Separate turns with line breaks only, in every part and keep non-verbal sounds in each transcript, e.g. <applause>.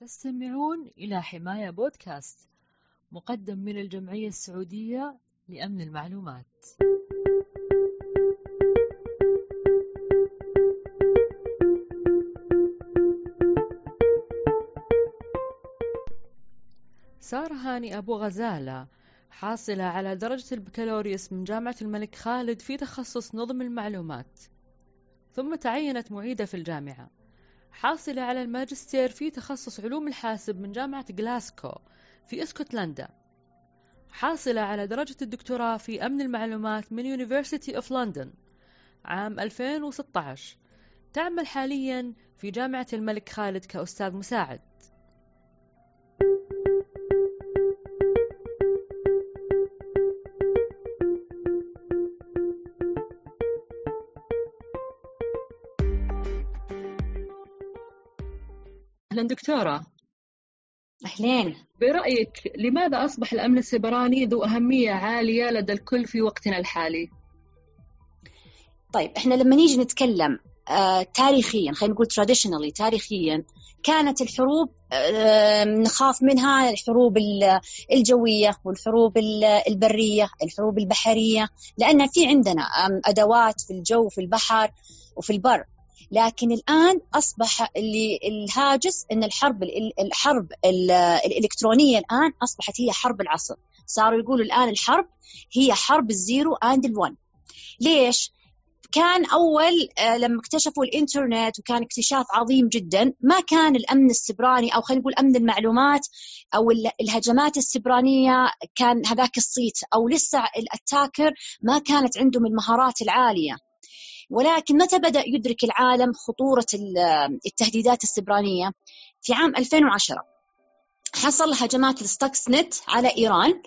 تستمعون إلى حماية بودكاست مقدم من الجمعية السعودية لأمن المعلومات. سارة هاني أبو غزالة حاصلة على درجة البكالوريوس من جامعة الملك خالد في تخصص نظم المعلومات ثم تعينت معيدة في الجامعة. حاصلة على الماجستير في تخصص علوم الحاسب من جامعة غلاسكو في اسكتلندا. حاصلة على درجة الدكتوراه في أمن المعلومات من University of London عام 2016 تعمل حاليا في جامعة الملك خالد كأستاذ مساعد. أهلا دكتورة.
أهلين.
برأيك لماذا أصبح الأمن السيبراني ذو أهمية عالية لدى الكل في وقتنا الحالي؟
طيب إحنا لما نيجي نتكلم آه تاريخيا خلينا نقول traditionally تاريخيا كانت الحروب آه نخاف منها الحروب الجوية والحروب البرية الحروب البحرية لأن في عندنا أدوات في الجو في البحر وفي البر. لكن الآن أصبح اللي الهاجس إن الحرب الحرب الإلكترونية الآن أصبحت هي حرب العصر. صاروا يقولوا الآن الحرب هي حرب ال zero and ال one ليش؟ كان أول آه، لما اكتشفوا الإنترنت وكان اكتشاف عظيم جدا ما كان الأمن السبراني أو خلينا نقول أمن المعلومات أو الهجمات السبرانية كان هذاك الصيت أو لسه ال attacker ما كانت عندهم المهارات العالية. ولكن متى بدأ يدرك العالم خطورة التهديدات السبرانية؟ في عام 2010 حصل هجمات Stuxnet ال على إيران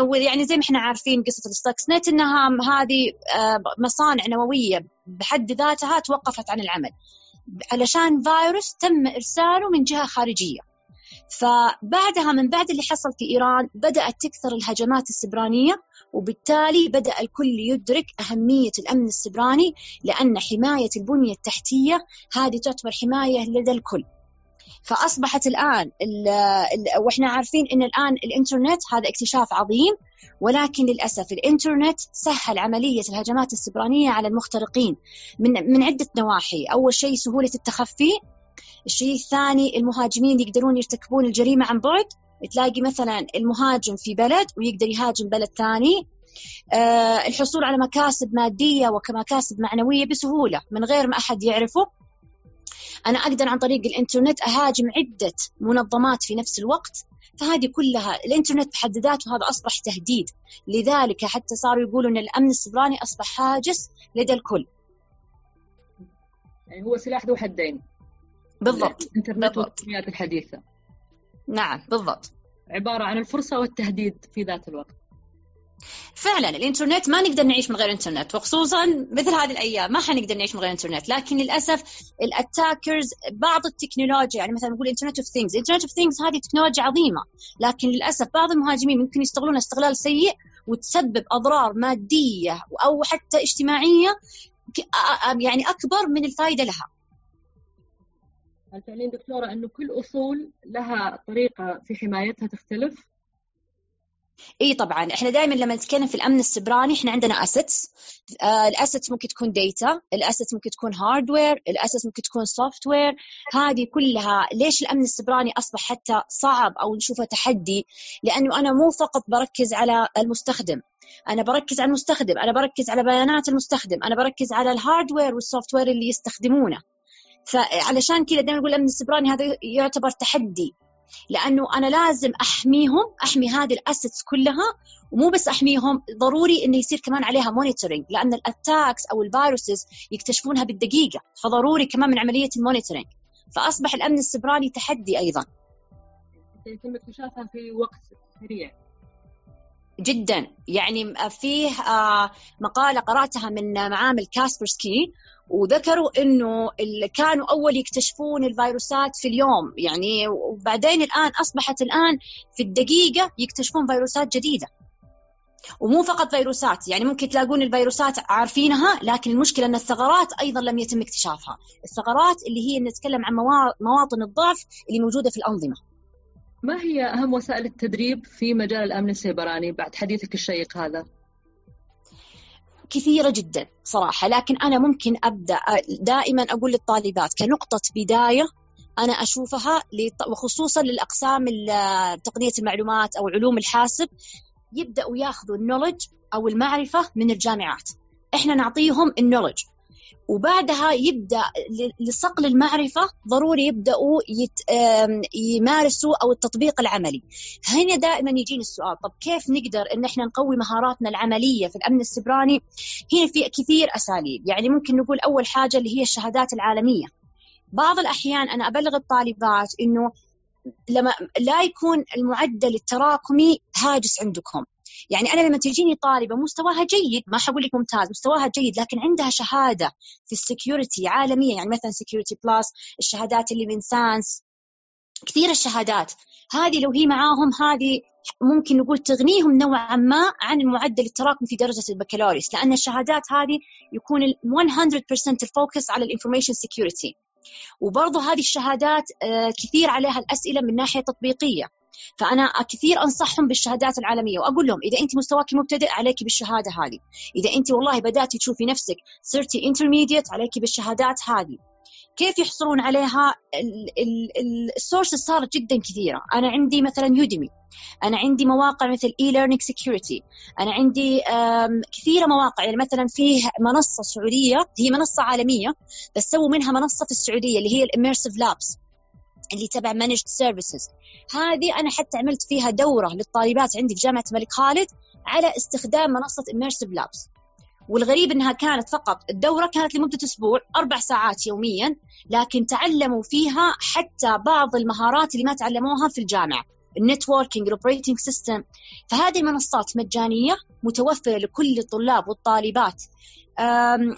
ويعني زي ما إحنا عارفين قصة Stuxnet ال إنها هذه آه، مصانع نووية بحد ذاتها توقفت عن العمل. علشان فيروس تم إرساله من جهة خارجية. فبعدها من بعد اللي حصل في إيران بدأت تكثر الهجمات السبرانية وبالتالي بدأ الكل يدرك أهمية الأمن السبراني لأن حماية البنية التحتية هذه تعتبر حماية لدى الكل. فأصبحت الآن ال ال وإحنا عارفين إن الآن الإنترنت هذا اكتشاف عظيم ولكن للأسف الإنترنت سهل عملية الهجمات السبرانية على المخترقين من من عدة نواحي، أول شيء سهولة التخفي الشيء الثاني المهاجمين يقدرون يرتكبون الجريمة عن بعد. تلاقي مثلا المهاجم في بلد ويقدر يهاجم بلد ثاني. أه الحصول على مكاسب مادية وكمكاسب معنوية بسهولة من غير ما أحد يعرفه. أنا أقدر عن طريق الإنترنت أهاجم عدة منظمات في نفس الوقت. فهذه كلها الإنترنت بحد ذاته هذا أصبح تهديد. لذلك حتى صاروا يقولوا أن الأمن السبراني أصبح هاجس لدى الكل.
يعني هو سلاح ذو حدين.
بالضبط.
الإنترنت والتقنيات الحديثة.
نعم بالضبط.
عبارة عن الفرصة والتهديد في ذات الوقت.
فعلا الإنترنت ما نقدر نعيش من غير إنترنت وخصوصا مثل هذه الأيام ما حنقدر نعيش من غير إنترنت. لكن للأسف ال attackers بعض التكنولوجيا يعني مثلا نقول Internet of Things Internet of Things هذه تكنولوجيا عظيمة لكن للأسف بعض المهاجمين ممكن يستغلونها استغلال سيء وتسبب أضرار مادية أو حتى اجتماعية يعني أكبر من الفائده لها.
تعنين دكتورة أنه كل أصول لها طريقة في حمايتها تختلف؟
إي طبعا. إحنا دائما لما نتكلم في الأمن السبراني إحنا عندنا assets آه ال assets ممكن تكون data ال assets ممكن تكون hardware ال assets ممكن تكون software هذه كلها ليش الأمن السبراني أصبح حتى صعب أو نشوفه تحدي؟ لأنه أنا مو فقط بركز على المستخدم. أنا بركز على المستخدم أنا بركز على بيانات المستخدم أنا بركز على ال hardware وال software اللي يستخدمونه. فعلشان كذا دائما نقول الامن السبراني هذا يعتبر تحدي لأنه أنا لازم أحميهم أحمي هذه ال assets كلها ومو بس أحميهم ضروري إنه يصير كمان عليها monitoring لأن ال attacks أو ال viruses يكتشفونها بالدقيقة فضروري كمان من عملية ال monitoring فأصبح الأمن السبراني تحدي أيضا.
يتم اكتشافها في وقت سريع.
جدا. يعني فيه آه، مقالة قرأتها من معامل كاسبرسكي وذكروا إنه كانوا أول يكتشفون الفيروسات في اليوم. يعني وبعدين الآن أصبحت الآن في الدقيقة يكتشفون فيروسات جديدة. ومو فقط فيروسات يعني ممكن تلاقون الفيروسات عارفينها لكن المشكلة أن الثغرات أيضا لم يتم اكتشافها. الثغرات اللي هي نتكلم عن مواطن الضعف اللي موجودة في الأنظمة.
ما هي أهم وسائل التدريب في مجال الأمن السيبراني؟ بعد حديثك الشيق هذا؟
كثيرة جدا صراحة لكن أنا ممكن أبدأ دائما أقول للطالبات كنقطة بداية أنا أشوفها وخصوصا للأقسام تقنية المعلومات أو علوم الحاسب يبدأوا ياخذوا النولج أو المعرفة من الجامعات. إحنا نعطيهم النولج. وبعدها يبدأ لصقل المعرفة ضروري يبدأوا يت... يمارسوا أو التطبيق العملي. هنا دائما يجيني السؤال طب كيف نقدر إن إحنا نقوي مهاراتنا العملية في الأمن السبراني؟ هنا في كثير أساليب، يعني ممكن نقول أول حاجة اللي هي الشهادات العالمية. بعض الأحيان أنا أبلغ الطالبات إنه لما لا يكون المعدل التراكمي هاجس عندكم يعني أنا لما تجيني طالبة مستواها جيد ما حقول لك ممتاز مستواها جيد لكن عندها شهادة في ال security عالمية يعني مثلا Security Plus الشهادات اللي من SANS كثير الشهادات. هذه لو هي معاهم هذه ممكن نقول تغنيهم نوعا ما عن المعدل التراكمي في درجة البكالوريوس لأن الشهادات هذه يكون 100% ال focus على ال information security وبرضه هذه الشهادات آه، كثير عليها الأسئلة من ناحية تطبيقية. فأنا كثير أنصحهم بالشهادات العالمية وأقول لهم إذا أنت مستواك مبتدئ عليك بالشهادة هذه. إذا أنت والله بدأتي تشوفي نفسك صرتي intermediate عليك بالشهادات هذه. كيف يحصلون عليها؟ ال sources صارت جدا كثيرة. أنا عندي مثلا Udemy أنا عندي مواقع مثل eLearnSecurity أنا عندي كثيرة مواقع. يعني مثلا فيه منصة سعودية هي منصة عالمية بس سووا منها منصة في السعودية اللي هي ال Immersive Labs اللي تبع managed services هذه أنا حتى عملت فيها دورة للطالبات عندي في جامعة الملك خالد على استخدام منصة Immersive Labs والغريب إنها كانت فقط الدورة كانت لمدة أسبوع أربع ساعات يوميا لكن تعلموا فيها حتى بعض المهارات اللي ما تعلموها في الجامعة. ال networking ال operating system فهذه المنصات مجانية متوفرة لكل الطلاب والطالبات.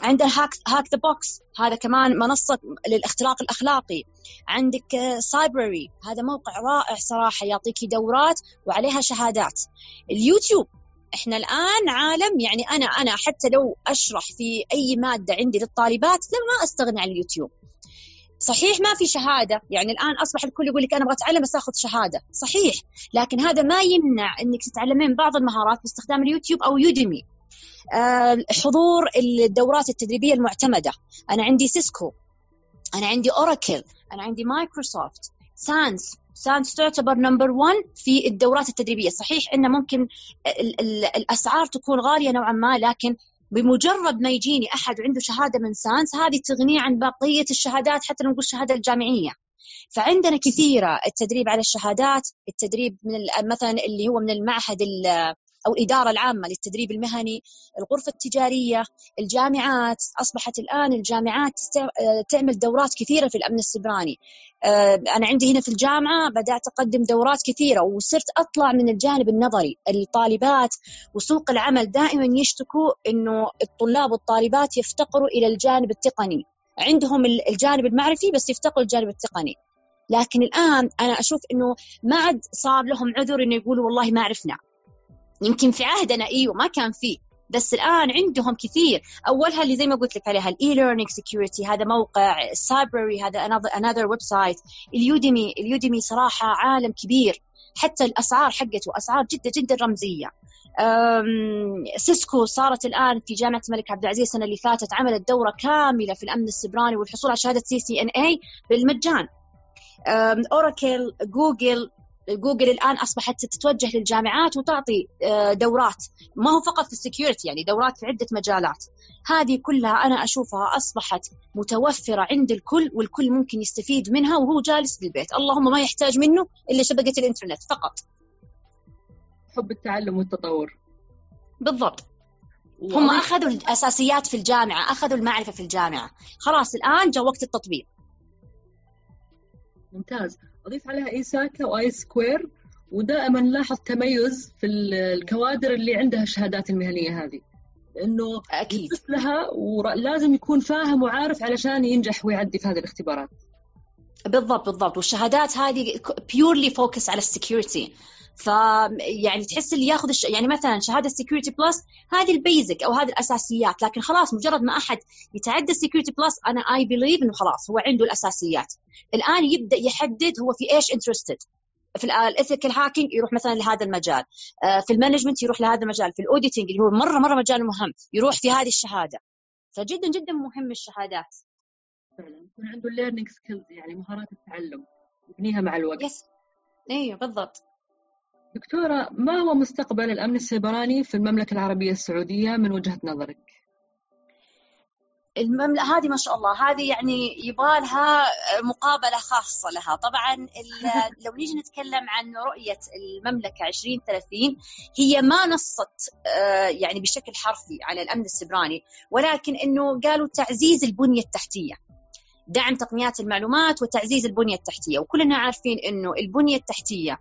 عندنا Hack Hack The Box هذا كمان منصة للاختراق الأخلاقي. عندك Cybrary هذا موقع رائع صراحة يعطيك دورات وعليها شهادات. اليوتيوب. إحنا الآن عالم يعني أنا أنا حتى لو أشرح في أي مادة عندي للطالبات ما أستغني عن اليوتيوب. صحيح ما في شهادة. يعني الآن أصبح الكل يقول لك أنا أبغى أتعلم بس آخذ شهادة. صحيح. لكن هذا ما يمنع إنك تتعلمين بعض المهارات باستخدام اليوتيوب أو Udemy. آه، حضور الدورات التدريبية المعتمدة. أنا عندي Cisco. أنا عندي Oracle. أنا عندي Microsoft. SANS. SANS تعتبر number 1 في الدورات التدريبية. صحيح إنه ممكن ال ال الأسعار تكون غالية نوعا ما لكن بمجرد ما يجيني أحد عنده شهادة من SANS هذه تغنيه عن بقية الشهادات حتى لو نقول الشهاده الجامعية. فعندنا كثيرة التدريب على الشهادات التدريب من مثلا اللي هو من المعهد أو الإدارة العامة للتدريب المهني الغرفة التجارية الجامعات. أصبحت الآن الجامعات تعمل دورات كثيرة في الأمن السبراني. آه، أنا عندي هنا في الجامعة بدأت أقدم دورات كثيرة وصرت أطلع من الجانب النظري. الطالبات وسوق العمل دائما يشتكوا أنه الطلاب والطالبات يفتقروا إلى الجانب التقني. عندهم الجانب المعرفي بس يفتقروا الجانب التقني. لكن الآن أنا أشوف أنه ما عاد صار لهم عذر أنه يقولوا والله ما عرفنا. يمكن في عهدنا إيوه ما كان فيه بس الآن عندهم كثير. اولها اللي زي ما قلت لك عليها ال eLearnSecurity هذا موقع ال Cybrary هذا another website ال Udemy ال Udemy صراحة عالم كبير. حتى الأسعار حقته أسعار جدا جدا رمزية. Cisco صارت الآن في جامعة الملك عبد العزيز السنة اللي فاتت عملت دورة كاملة في الأمن السبراني والحصول على شهادة CCNA بالمجان. Oracle Google Google الآن أصبحت تتوجه للجامعات وتعطي آه، دورات. ما هو فقط في ال security يعني دورات في عدة مجالات. هذه كلها أنا أشوفها أصبحت متوفرة عند الكل والكل ممكن يستفيد منها وهو جالس بالبيت. اللهم ما يحتاج منه إلا شبكة الإنترنت فقط.
حب التعلم والتطور.
بالضبط. هم أخذوا الأساسيات في الجامعة أخذوا المعرفة في الجامعة. خلاص الآن جاء وقت التطبيق.
ممتاز. أضيف عليها ISACA و ISC Squared. ودائما نلاحظ تميز في الكوادر اللي عندها الشهادات المهنية هذه. لأنه
أكيد.
لها ولازم يكون فاهم وعارف علشان ينجح ويعدي في هذه الاختبارات.
بالضبط بالضبط. والشهادات هذه purely focus على ال security فيعني تحس اللي ياخذ الش... يعني مثلا شهادة Security Plus هذه ال basic أو هذه الأساسيات لكن خلاص مجرد ما أحد يتعدى Security+ أنا I believe إنه خلاص هو عنده الأساسيات. الآن يبدأ يحدد هو في إيش interested في ال ethical hacking يروح مثلا لهذا المجال. آه، في ال management يروح لهذا المجال. في ال auditing اللي هو مرة مرة مجال مهم يروح في هذه الشهادة. فجدا جدا مهم الشهادات.
فعلا يكون عنده learning skills يعني مهارات التعلم يبنيها مع الوقت.
yes أيوه بالضبط.
دكتورة ما هو مستقبل الأمن السيبراني في المملكة العربية السعودية من وجهة نظرك؟
المملكة هذه ما شاء الله هذه يعني يبغى لها مقابلة خاصة لها طبعا <laughs> لو نيجي نتكلم عن رؤية المملكة 2030 هي ما نصت آه، يعني بشكل حرفي على الأمن السبراني ولكن أنه قالوا تعزيز البنية التحتية دعم تقنيات المعلومات وتعزيز البنية التحتية. وكلنا عارفين أنه البنية التحتية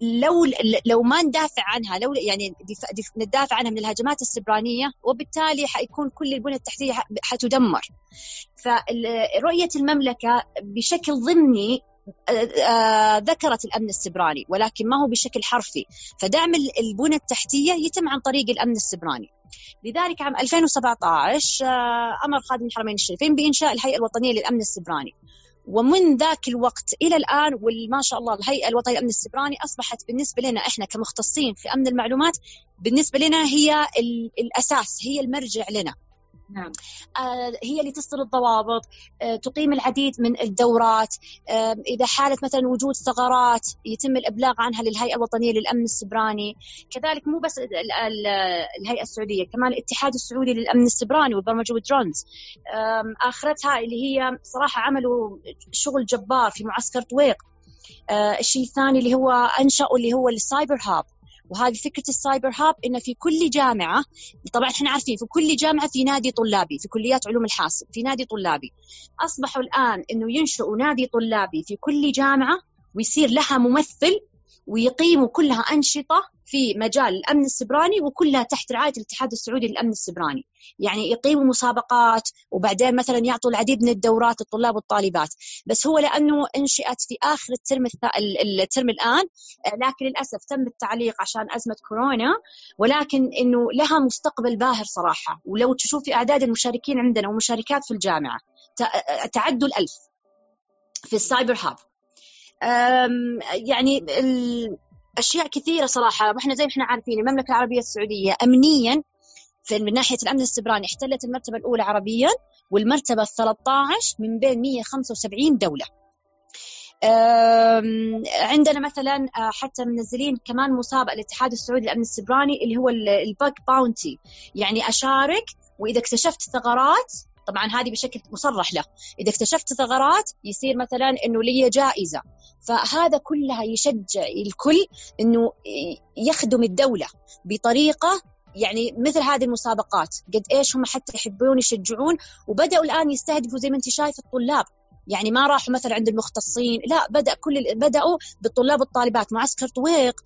لو لو ما ندافع عنها لو يعني ندافع عنها من الهجمات السبرانية وبالتالي حيكون كل البنية التحتية حتدمر. فرؤيه المملكة بشكل ضمني ذكرت الأمن السبراني ولكن ما هو بشكل حرفي. فدعم البنى التحتية يتم عن طريق الأمن السبراني. لذلك عام 2017 آه، أمر خادم الحرمين الشريفين بإنشاء الهيئة الوطنية للأمن السبراني. ومن ذاك الوقت إلى الآن وما شاء الله الهيئة الوطنية للأمن السبراني أصبحت بالنسبة لنا إحنا كمختصين في أمن المعلومات بالنسبة لنا هي الأساس هي المرجع لنا. نعم. آه هي اللي تصدر الضوابط آه تقيم العديد من الدورات آه إذا حالت مثلا وجود ثغرات يتم الإبلاغ عنها للهيئة الوطنية للأمن السبراني. كذلك مو بس الهيئة السعودية كمان الاتحاد السعودي للأمن السبراني والبرمجة والدرونز. آخرتها اللي هي صراحة عملوا شغل جبار في معسكر طويق. الشيء الثاني اللي هو أنشأوا اللي هو ال Cyber Hub. وهذه فكرة ال Cyber Hub إنه في كل جامعة طبعا إحنا عارفين في كل جامعة في نادي طلابي في كليات علوم الحاسب في نادي طلابي. أصبحوا الآن إنه ينشئوا نادي طلابي في كل جامعة ويصير لها ممثل ويقيموا كلها أنشطة في مجال الأمن السيبراني وكلها تحت رعاية الاتحاد السعودي للأمن السيبراني، يعني يقيموا مسابقات وبعدين مثلا يعطوا العديد من الدورات للطلاب والطالبات، بس هو لأنه أنشئت في آخر ال term ال term الآن لكن للأسف تم التعليق عشان أزمة كورونا ولكن إنه لها مستقبل باهر صراحة، ولو تشوفي أعداد المشاركين عندنا ومشاركات في الجامعة تعدوا الألف في ال Cyber Hub. يعني أشياء كثيرة صراحة وإحنا زي ما إحنا عارفين المملكة العربية السعودية امنيا من ناحية الأمن السيبراني احتلت المرتبة الأولى عربيا والمرتبة ال 13 من بين 175 دولة. عندنا مثلا آه، حتى منزلين كمان مسابقه الاتحاد السعودي للأمن السيبراني اللي هو ال bug bounty يعني أشارك وإذا اكتشفت ثغرات طبعا هذه بشكل مصرح له. إذا اكتشفت ثغرات يصير مثلا إنه لي جائزة. فهذا كلها يشجع الكل إنه يخدم الدولة بطريقة يعني مثل هذه المسابقات. قد إيش هم حتى يحبون يشجعون وبدأوا الآن يستهدفوا زي ما أنت شايف الطلاب. يعني ما راحوا مثلا عند المختصين لا بدأ كل بدأوا بالطلاب والطالبات. معسكر طويق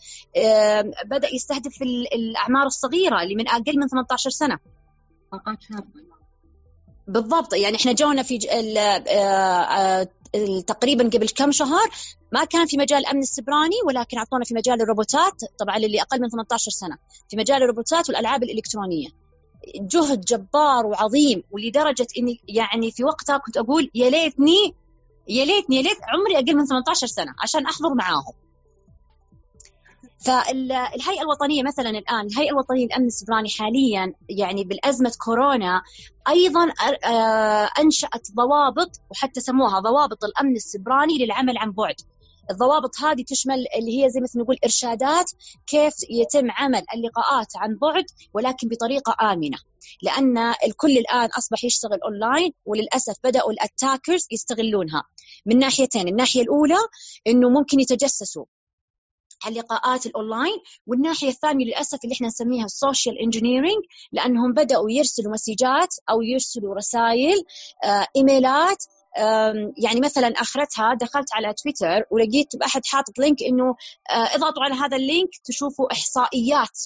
بدأ يستهدف الأعمار الصغيرة اللي من أقل من 18 سنة. بالضبط. يعني إحنا جونا في آه، آه، تقريبا قبل كم شهر ما كان في مجال الامن السبراني ولكن أعطونا في مجال الروبوتات طبعا للي أقل من 18 سنة في مجال الروبوتات والألعاب الإلكترونية. جهد جبار وعظيم ولدرجة إني يعني في وقتها كنت أقول يا ليتني يا ليتني يا ليت عمري أقل من 18 سنة عشان أحضر معاهم. فالهيئه الوطنية مثلا الآن الهيئة الوطنية للأمن السبراني حاليا يعني بالأزمة كورونا أيضا آه، أنشأت ضوابط وحتى سموها ضوابط الأمن السيبراني للعمل عن بعد. الضوابط هذه تشمل اللي هي زي مثل نقول إرشادات كيف يتم عمل اللقاءات عن بعد ولكن بطريقة آمنة. لأن الكل الآن أصبح يشتغل أونلاين وللأسف بدأوا ال attackers يستغلونها. من ناحيتين الناحية الأولى إنه ممكن يتجسسوا اللقاءات الأونلاين والناحية الثانية للأسف اللي إحنا نسميها ال social engineering لأنهم بدأوا يرسلوا messages أو يرسلوا رسائل آه، إيميلات يعني مثلا أخرتها دخلت على تويتر ولقيت احد حاطط link إنه آه، اضغطوا على هذا ال link تشوفوا إحصائيات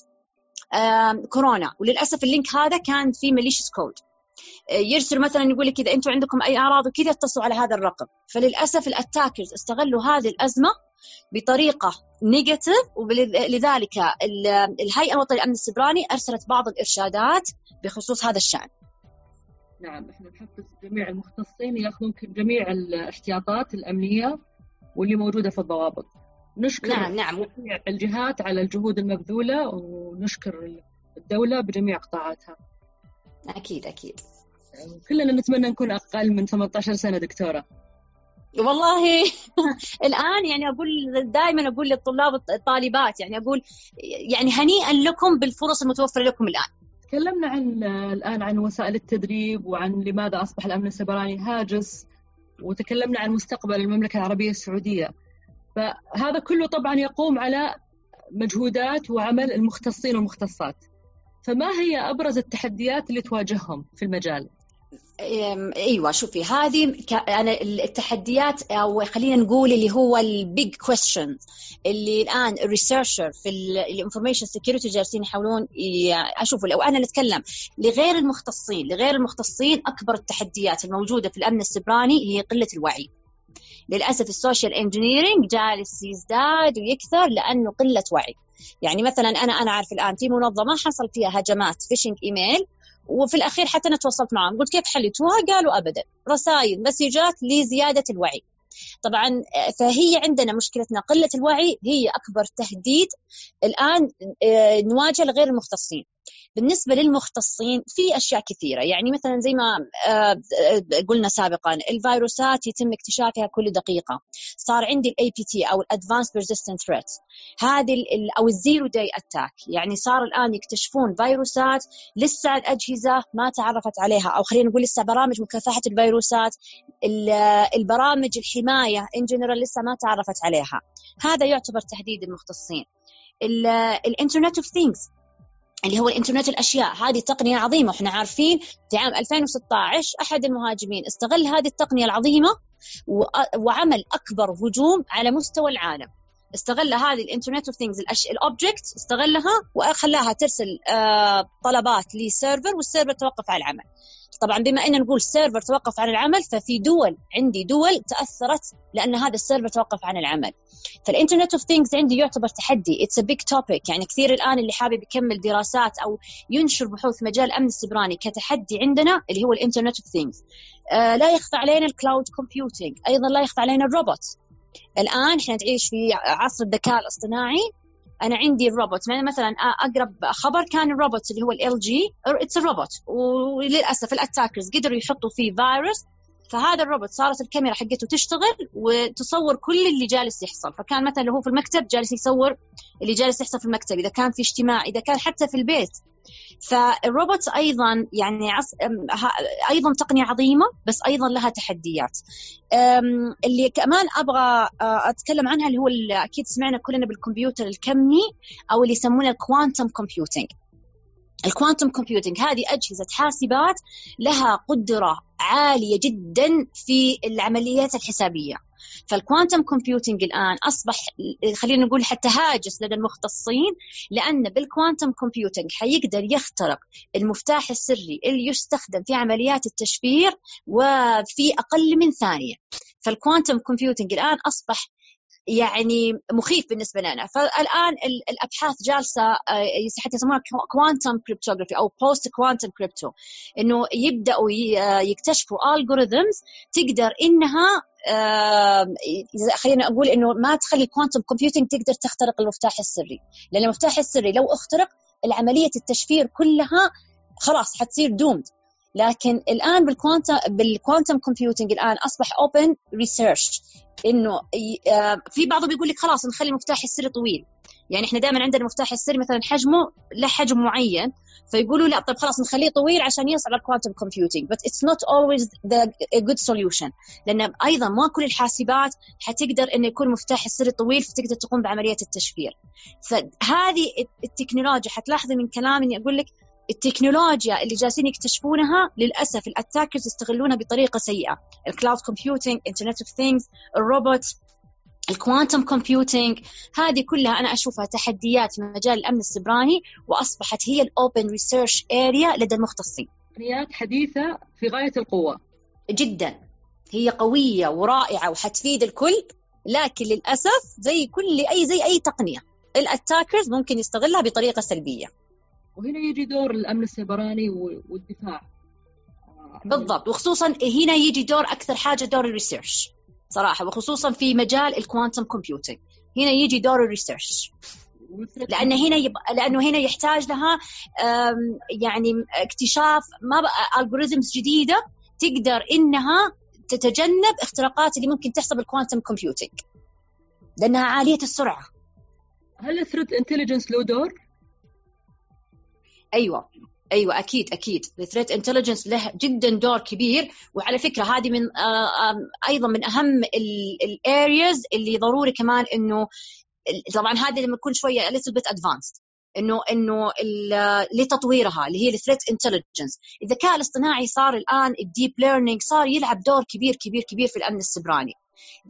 كورونا. وللأسف ال link هذا كان فيه malicious code يرسلوا مثلا يقول لك إذا أنتم عندكم أي أعراض وكذا اتصلوا على هذا الرقم. فللأسف ال attackers استغلوا هذه الأزمة بطريقة negative ولذلك الهيئة الوطنية للأمن السبراني أرسلت بعض الإرشادات بخصوص هذا الشأن.
نعم إحنا نحفز جميع المختصين ياخذون جميع الاحتياطات الأمنية واللي موجودة في الضوابط. نشكر نعم نعم الجهات على الجهود المبذولة ونشكر الدولة بجميع قطاعاتها.
أكيد أكيد.
كلنا نتمنى نكون أقل من 18 سنة دكتورة.
والله <laughs> الآن يعني أقول دائما أقول للطلاب الطالبات يعني أقول يعني هنيئا لكم بالفرص المتوفرة لكم الآن.
تكلمنا عن الآن عن وسائل التدريب وعن لماذا أصبح الأمن السيبراني هاجس وتكلمنا عن مستقبل المملكة العربية السعودية. فهذا كله طبعا يقوم على مجهودات وعمل المختصين والمختصات. فما هي أبرز التحديات اللي تواجههم في المجال؟
أيوه شوفي هذه أنا التحديات أو خلينا نقول اللي هو ال big question اللي الآن ال researcher في ال information security جالسين يحاولون اشوفوا لو أنا نتكلم لغير المختصين لغير المختصين أكبر التحديات الموجودة في الأمن السيبراني هي قلة الوعي. للأسف ال social engineering جالس يزداد ويكثر لأنه قلة وعي. يعني مثلا أنا أنا عارف الآن في منظمة حصل فيها هجمات phishing email وفي الأخير حتى أنا تواصلت معهم. قلت كيف حليتوها قالوا ابدا. رسائل مسجات لزيادة الوعي. طبعا فهي عندنا مشكلتنا. قلة الوعي هي أكبر تهديد الآن آه، نواجه لغير المختصين. بالنسبة للمختصين في أشياء كثيرة. يعني مثلا زي ما آه، قلنا سابقا الفيروسات يتم اكتشافها كل دقيقة. صار عندي ال APT أو ال advanced persistent threat هذه أو ال zero-day attack. يعني صار الآن يكتشفون فيروسات لسه الأجهزة ما تعرفت عليها أو خلينا نقول لسه برامج مكافحة الفيروسات البرامج الحماية in general لسه ما تعرفت عليها. هذا يعتبر تهديد المختصين. ال Internet of Things اللي هو الإنترنت الأشياء. هذه تقنيه عظيمه وإحنا عارفين في عام 2016 أحد المهاجمين استغل هذه التقنية العظيمة وعمل أكبر هجوم على مستوى العالم. استغل هذه ال Internet of Things ال object استغلها وخلاها ترسل آه، طلبات ل server وال server توقف على العمل. طبعا بما إن نقول server توقف عن العمل ففي دول عندي دول تأثرت لأن هذا ال server توقف عن العمل. فال Internet of Things عندي يعتبر تحدي. it's a big topic يعني كثير الآن اللي حابب يكمل دراسات أو ينشر بحوث مجال الامن السيبراني كتحدي عندنا اللي هو ال Internet of Things لا يخفى علينا ال cloud computing أيضا لا يخفى علينا الروبوت الآن إحنا نعيش في عصر الذكاء الاصطناعي. أنا عندي الروبوت مثلا أقرب خبر كان الروبوت اللي هو ال جي اتس روبوت وللأسف ال attackers قدروا يحطوا فيه فيروس فهذا الروبوت صارت الكاميرا حقته تشتغل وتصور كل اللي جالس يحصل. فكان مثلا هو في المكتب جالس يصور اللي جالس يحصل في المكتب إذا كان في اجتماع إذا كان حتى في البيت. فالروبوت أيضا يعني عص... أيضا تقنية عظيمة بس أيضا لها تحديات. اللي كمان أبغى أتكلم عنها اللي هو اللي أكيد سمعنا كلنا بالكمبيوتر الكمي أو اللي يسمونه ال quantum computing ال quantum computing هذه أجهزة حاسبات لها قدرة عالية جدا في العمليات الحسابية. فال quantum computing الآن أصبح خلينا نقول حتى هاجس لدى المختصين لأن بال quantum computing حيقدر يخترق المفتاح السري اللي يستخدم في عمليات التشفير وفي أقل من ثانية. فال quantum computing الآن أصبح يعني مخيف بالنسبة لنا. فالآن الأبحاث جالسة آه، حتى يسمونها quantum cryptography أو post quantum crypto إنه يبدأوا يكتشفوا algorithms تقدر إنها آه، خلينا أقول إنه ما تخلي quantum computing تقدر تخترق المفتاح السري. لأن المفتاح السري لو اخترق العملية التشفير كلها خلاص حتصير doomed لكن الآن بال quantum بال quantum computing الآن أصبح open research إنه آه، في بعضهم يقول لك خلاص نخلي المفتاح السري طويل. يعني إحنا دائما عندنا المفتاح السري مثلا حجمه له حجم معين. فيقولوا لا طيب خلاص نخليه طويل عشان يصل على ال quantum computing بس it's not always the good solution لأن أيضا ما كل الحاسبات حتقدر إنه يكون مفتاح السري طويل فتقدر تقوم بعملية التشفير. فهذه التكنولوجيا حتلاحظي من كلامي إني أقول لك التكنولوجيا اللي جالسين يكتشفونها للأسف ال attackers يستغلونها بطريقة سيئة. ال cloud computing internet of things الروبوت ال quantum computing هذه كلها أنا أشوفها تحديات في مجال الأمن السبراني وأصبحت هي ال open research area لدى المختصين.
تقنيات حديثة في غاية القوة.
جدا. هي قوية ورائعة وحتفيد الكل لكن للأسف زي كل أي زي أي تقنية. ال attackers ممكن يستغلها بطريقة سلبية.
وهنا يجي دور الأمن السيبراني والدفاع.
بالضبط. وخصوصا هنا يجي دور أكثر حاجة دور ال research صراحة وخصوصا في مجال ال quantum computing هنا يجي دور ال research. لأن هنا يب... لأنه هنا يحتاج لها يعني اكتشاف ما بقى algorithms جديدة تقدر إنها تتجنب اختراقات اللي ممكن تحصل بال quantum computing لأنها عالية السرعة.
هل ال threat intelligence له دور؟
أيوه. أيوه أكيد أكيد. ال threat intelligence له جدا دور كبير. وعلى فكرة هذه من أيضا من أهم ال areas اللي ضروري كمان إنه طبعا هذه لما تكون شوية little bit advanced إنه إنه لتطويرها اللي هي ال threat intelligence الذكاء الاصطناعي صار الآن ال deep learning صار يلعب دور كبير كبير كبير في الأمن السبراني.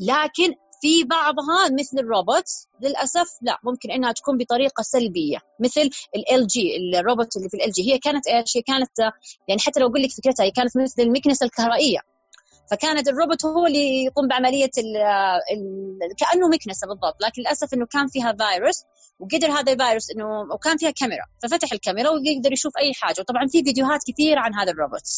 لكن في بعضها مثل الروبوت للأسف لا ممكن إنها تكون بطريقة سلبية. مثل LG الروبوت اللي في LG هي كانت إيش؟ هي كانت يعني حتى لو أقول لك فكرتها هي كانت مثل المكنسة الكهربائية. فكانت الروبوت هو اللي يقوم بعملية ال ال كأنه مكنسة بالضبط لكن للأسف إنه كان فيها فيروس وقدر هذا الفيروس إنه وكان فيها كاميرا ففتح الكاميرا ويقدر يشوف أي حاجة. وطبعا في فيديوهات كثير عن هذا الروبوت.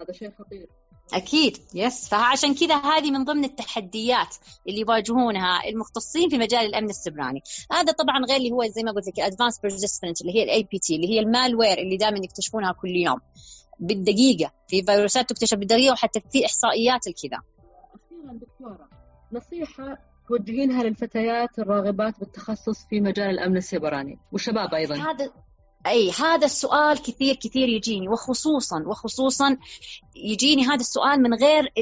هذا شيء خطير.
أكيد. yes فعشان كذا هذه من ضمن التحديات اللي يواجهونها المختصين في مجال الأمن السبراني. هذا طبعا غير اللي هو زي ما قلت لك ال advanced persistent اللي هي ال APT اللي هي ال malware اللي دائما يكتشفونها كل يوم. بالدقيقة. في فيروسات تكتشف بالدقيقة وحتى في إحصائيات الكذا.
أخيرا دكتورة نصيحة توجهينها للفتيات الراغبات بالتخصص في مجال الأمن السيبراني والشباب أيضا.
هذا أي هذا السؤال كثير كثير يجيني وخصوصا وخصوصا يجيني هذا السؤال من غير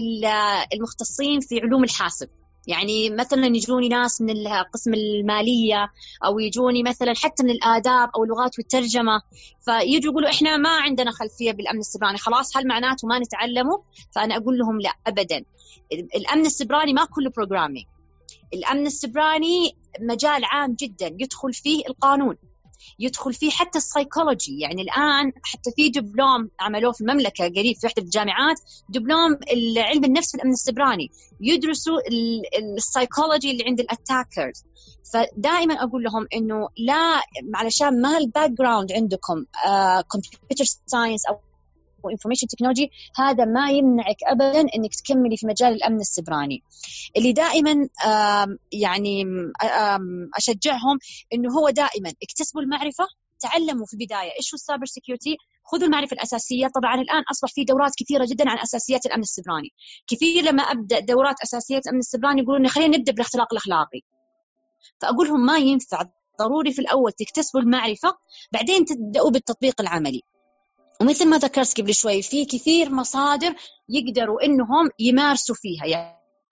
المختصين في علوم الحاسب. يعني مثلا يجوني ناس من القسم المالية أو يجوني مثلا حتى من الآداب أو اللغات والترجمة. فيجوا يقولوا إحنا ما عندنا خلفية بالأمن السبراني خلاص هل معناته ما نتعلمه؟ فأنا أقول لهم لا ابدا. الأمن السبراني ما كله programming الأمن السبراني مجال عام جدا يدخل فيه القانون. يدخل فيه حتى السايكولوجي. يعني الآن حتى في دبلوم عملوه في المملكة قريب في احدى الجامعات دبلوم علم النفس في الامن السبراني يدرسوا السايكولوجي اللي عند ال attackers. فدائما أقول لهم إنه لا علشان ما ال background عندكم computer uh, science أو information technology هذا ما يمنعك ابدا إنك تكملي في مجال الأمن السبراني. اللي دائما يعني أشجعهم إنه هو دائما اكتسبوا المعرفة تعلموا في البداية إيش هو السايبر سيكيورتي خذوا المعرفة الأساسية. طبعا الآن أصبح في دورات كثيرة جدا عن أساسيات الأمن السبراني. كثير لما أبدأ دورات أساسيات الأمن السبراني يقولون خلينا نبدأ بالاختراق الأخلاقي. فاقول لهم ما ينفع ضروري في الأول تكتسبوا المعرفة بعدين تبدأوا بالتطبيق العملي. ومثل ما ذكرت قبل شوي في كثير مصادر يقدروا إنهم يمارسوا فيها.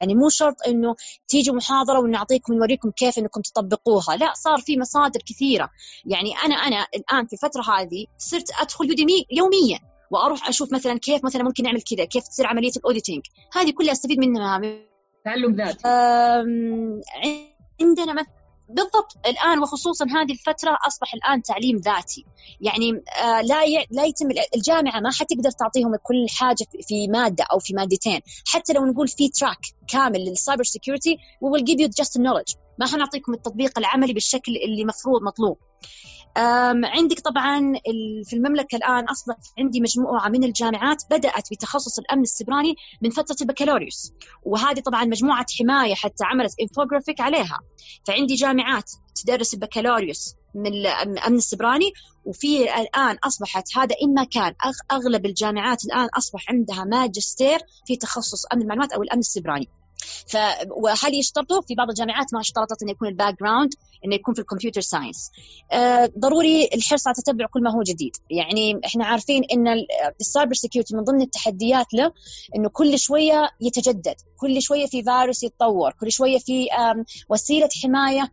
يعني مو شرط إنه تيجوا محاضرة ونعطيكم ونوريكم كيف إنكم تطبقوها. لا صار في مصادر كثيرة. يعني أنا أنا الآن في الفترة هذه صرت أدخل Udemy يوميا وأروح أشوف مثلا كيف مثلا ممكن نعمل كذا كيف تصير عملية ال auditing هذه كلها أستفيد منها.
تعلم ذاتي.
عندنا مثلا بالضبط. الآن وخصوصا هذه الفترة أصبح الآن تعليم ذاتي. يعني آه لا. لا يتم الجامعة ما حتقدر تعطيهم كل حاجة في مادة أو في مادتين. حتى لو نقول في track كامل لل cyber security we will give you just knowledge. ما حنعطيكم التطبيق العملي بالشكل اللي مفروض مطلوب. عندك طبعا في المملكة الآن أصبح عندي مجموعة من الجامعات بدأت بتخصص الأمن السبراني من فترة البكالوريوس. وهذه طبعا مجموعة حماية حتى عملت انفوجرافيك عليها. فعندي جامعات تدرس البكالوريوس من الأمن السبراني وفي الآن أصبحت هذا إن ما كان. أغلب الجامعات الآن أصبح عندها ماجستير في تخصص أمن المعلومات أو الأمن السبراني ف وهل يشترطوا في بعض الجامعات ما اشترطت إنه يكون ال background إنه يكون في ال computer science آه ضروري الحرص على تتبع كل ما هو جديد. يعني إحنا عارفين إن ال cyber security من ضمن التحديات له إنه كل شوية يتجدد كل شوية في فيروس يتطور كل شوية في وسيلة حماية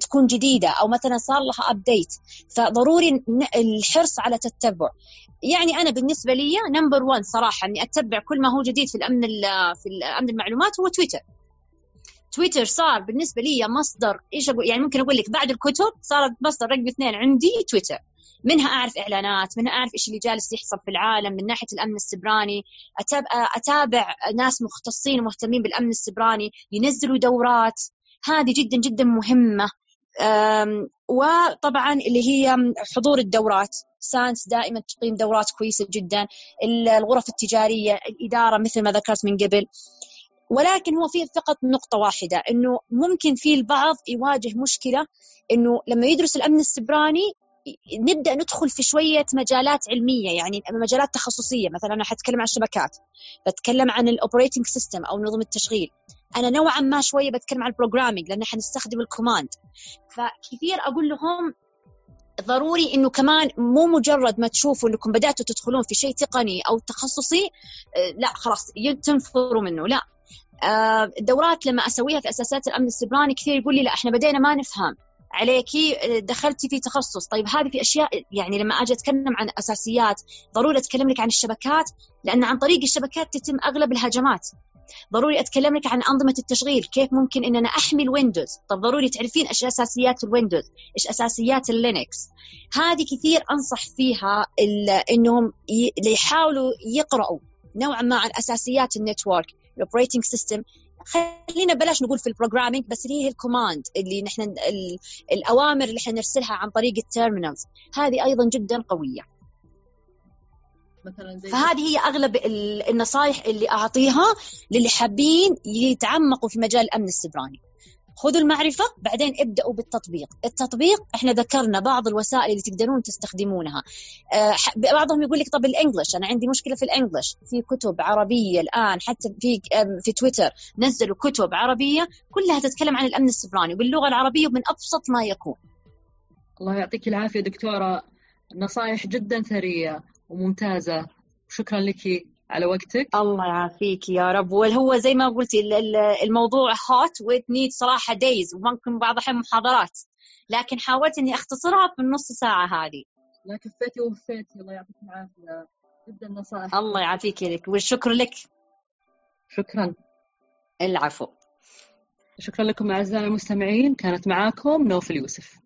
تكون جديدة أو مثلا صار لها update فضروري الحرص على تتبع يعني أنا بالنسبة لي number 1 صراحة إني أتبع كل ما هو جديد في الأمن في الأمن المعلومات هو تويتر تويتر صار بالنسبة لي مصدر إيش أقول يعني ممكن أقول لك بعد الكتب صارت مصدر رقم اثنين عندي تويتر منها أعرف إعلانات منها أعرف إيش اللي جالس يحصل في العالم من ناحية الأمن السبراني. أتابع ناس مختصين ومهتمين بالأمن السبراني ينزلوا دورات. هذه جدا جدا مهمة. وطبعا اللي هي حضور الدورات. ساينس دائما تقيم دورات كويسة جدا. الغرف التجارية الإدارة مثل ما ذكرت من قبل. ولكن هو في فقط نقطة واحدة إنه ممكن في البعض يواجه مشكلة إنه لما يدرس الأمن السبراني نبدأ ندخل في شوية مجالات علمية يعني مجالات تخصصية. مثلا أنا حتكلم عن الشبكات بتكلم عن ال operating system أو نظم التشغيل. أنا نوعا ما شوية بتكلم عن ال programming لأن حنستخدم ال command. فكثير أقول لهم ضروري إنه كمان مو مجرد ما تشوفوا إنكم بدأتوا تدخلون في شيء تقني أو تخصصي آه، لا خلاص تنفروا منه لا. الدورات آه، لما أسويها في أساسات الأمن السبراني كثير يقول لي لا إحنا بدينا ما نفهم. عليكي دخلتي في تخصص. طيب هذه في أشياء يعني لما أجي أتكلم عن أساسيات ضروري أتكلم لك عن الشبكات لأن عن طريق الشبكات تتم أغلب الهجمات. ضروري اتكلم لك عن أنظمة التشغيل كيف ممكن ان أنا أحمي الويندوز؟ طب ضروري تعرفين إيش أساسيات الويندوز إيش أساسيات اللينكس؟ هذه كثير أنصح فيها إنهم يحاولوا يقراوا نوعا ما عن أساسيات ال network ال operating system خلينا بلاش نقول في ال programming بس اللي هي ال command اللي نحن الأوامر اللي إحنا نرسلها عن طريق ال terminals. هذه أيضا جدا قوية. مثلا زي فهذه هي أغلب النصائح اللي أعطيها للي حابين يتعمقوا في مجال الأمن السبراني. خذوا المعرفة بعدين ابدأوا بالتطبيق. التطبيق إحنا ذكرنا بعض الوسائل اللي تقدرون تستخدمونها. أه بعضهم يقول لك طب ال English أنا عندي مشكلة في ال English في كتب عربية الآن حتى في في تويتر نزلوا كتب عربية كلها تتكلم عن الأمن السبراني باللغة العربية ومن أبسط ما يكون.
الله يعطيك العافية دكتورة. نصائح جدا ثرية. وممتازة. شكرا لك على وقتك.
الله يعافيك يا رب. وهو زي ما قلتي الموضوع hot ويت need صراحة days وممكن بعض الأحيان محاضرات. لكن حاولت إني أختصرها في النص ساعة هذه.
لا كفيتي ووفيتي. الله يعطيك العافية. جدا نصائح.
الله يعافيك لك والشكر لك.
شكرا.
العفو.
شكرا لكم أعزائي المستمعين. كانت معاكم نوف اليوسف.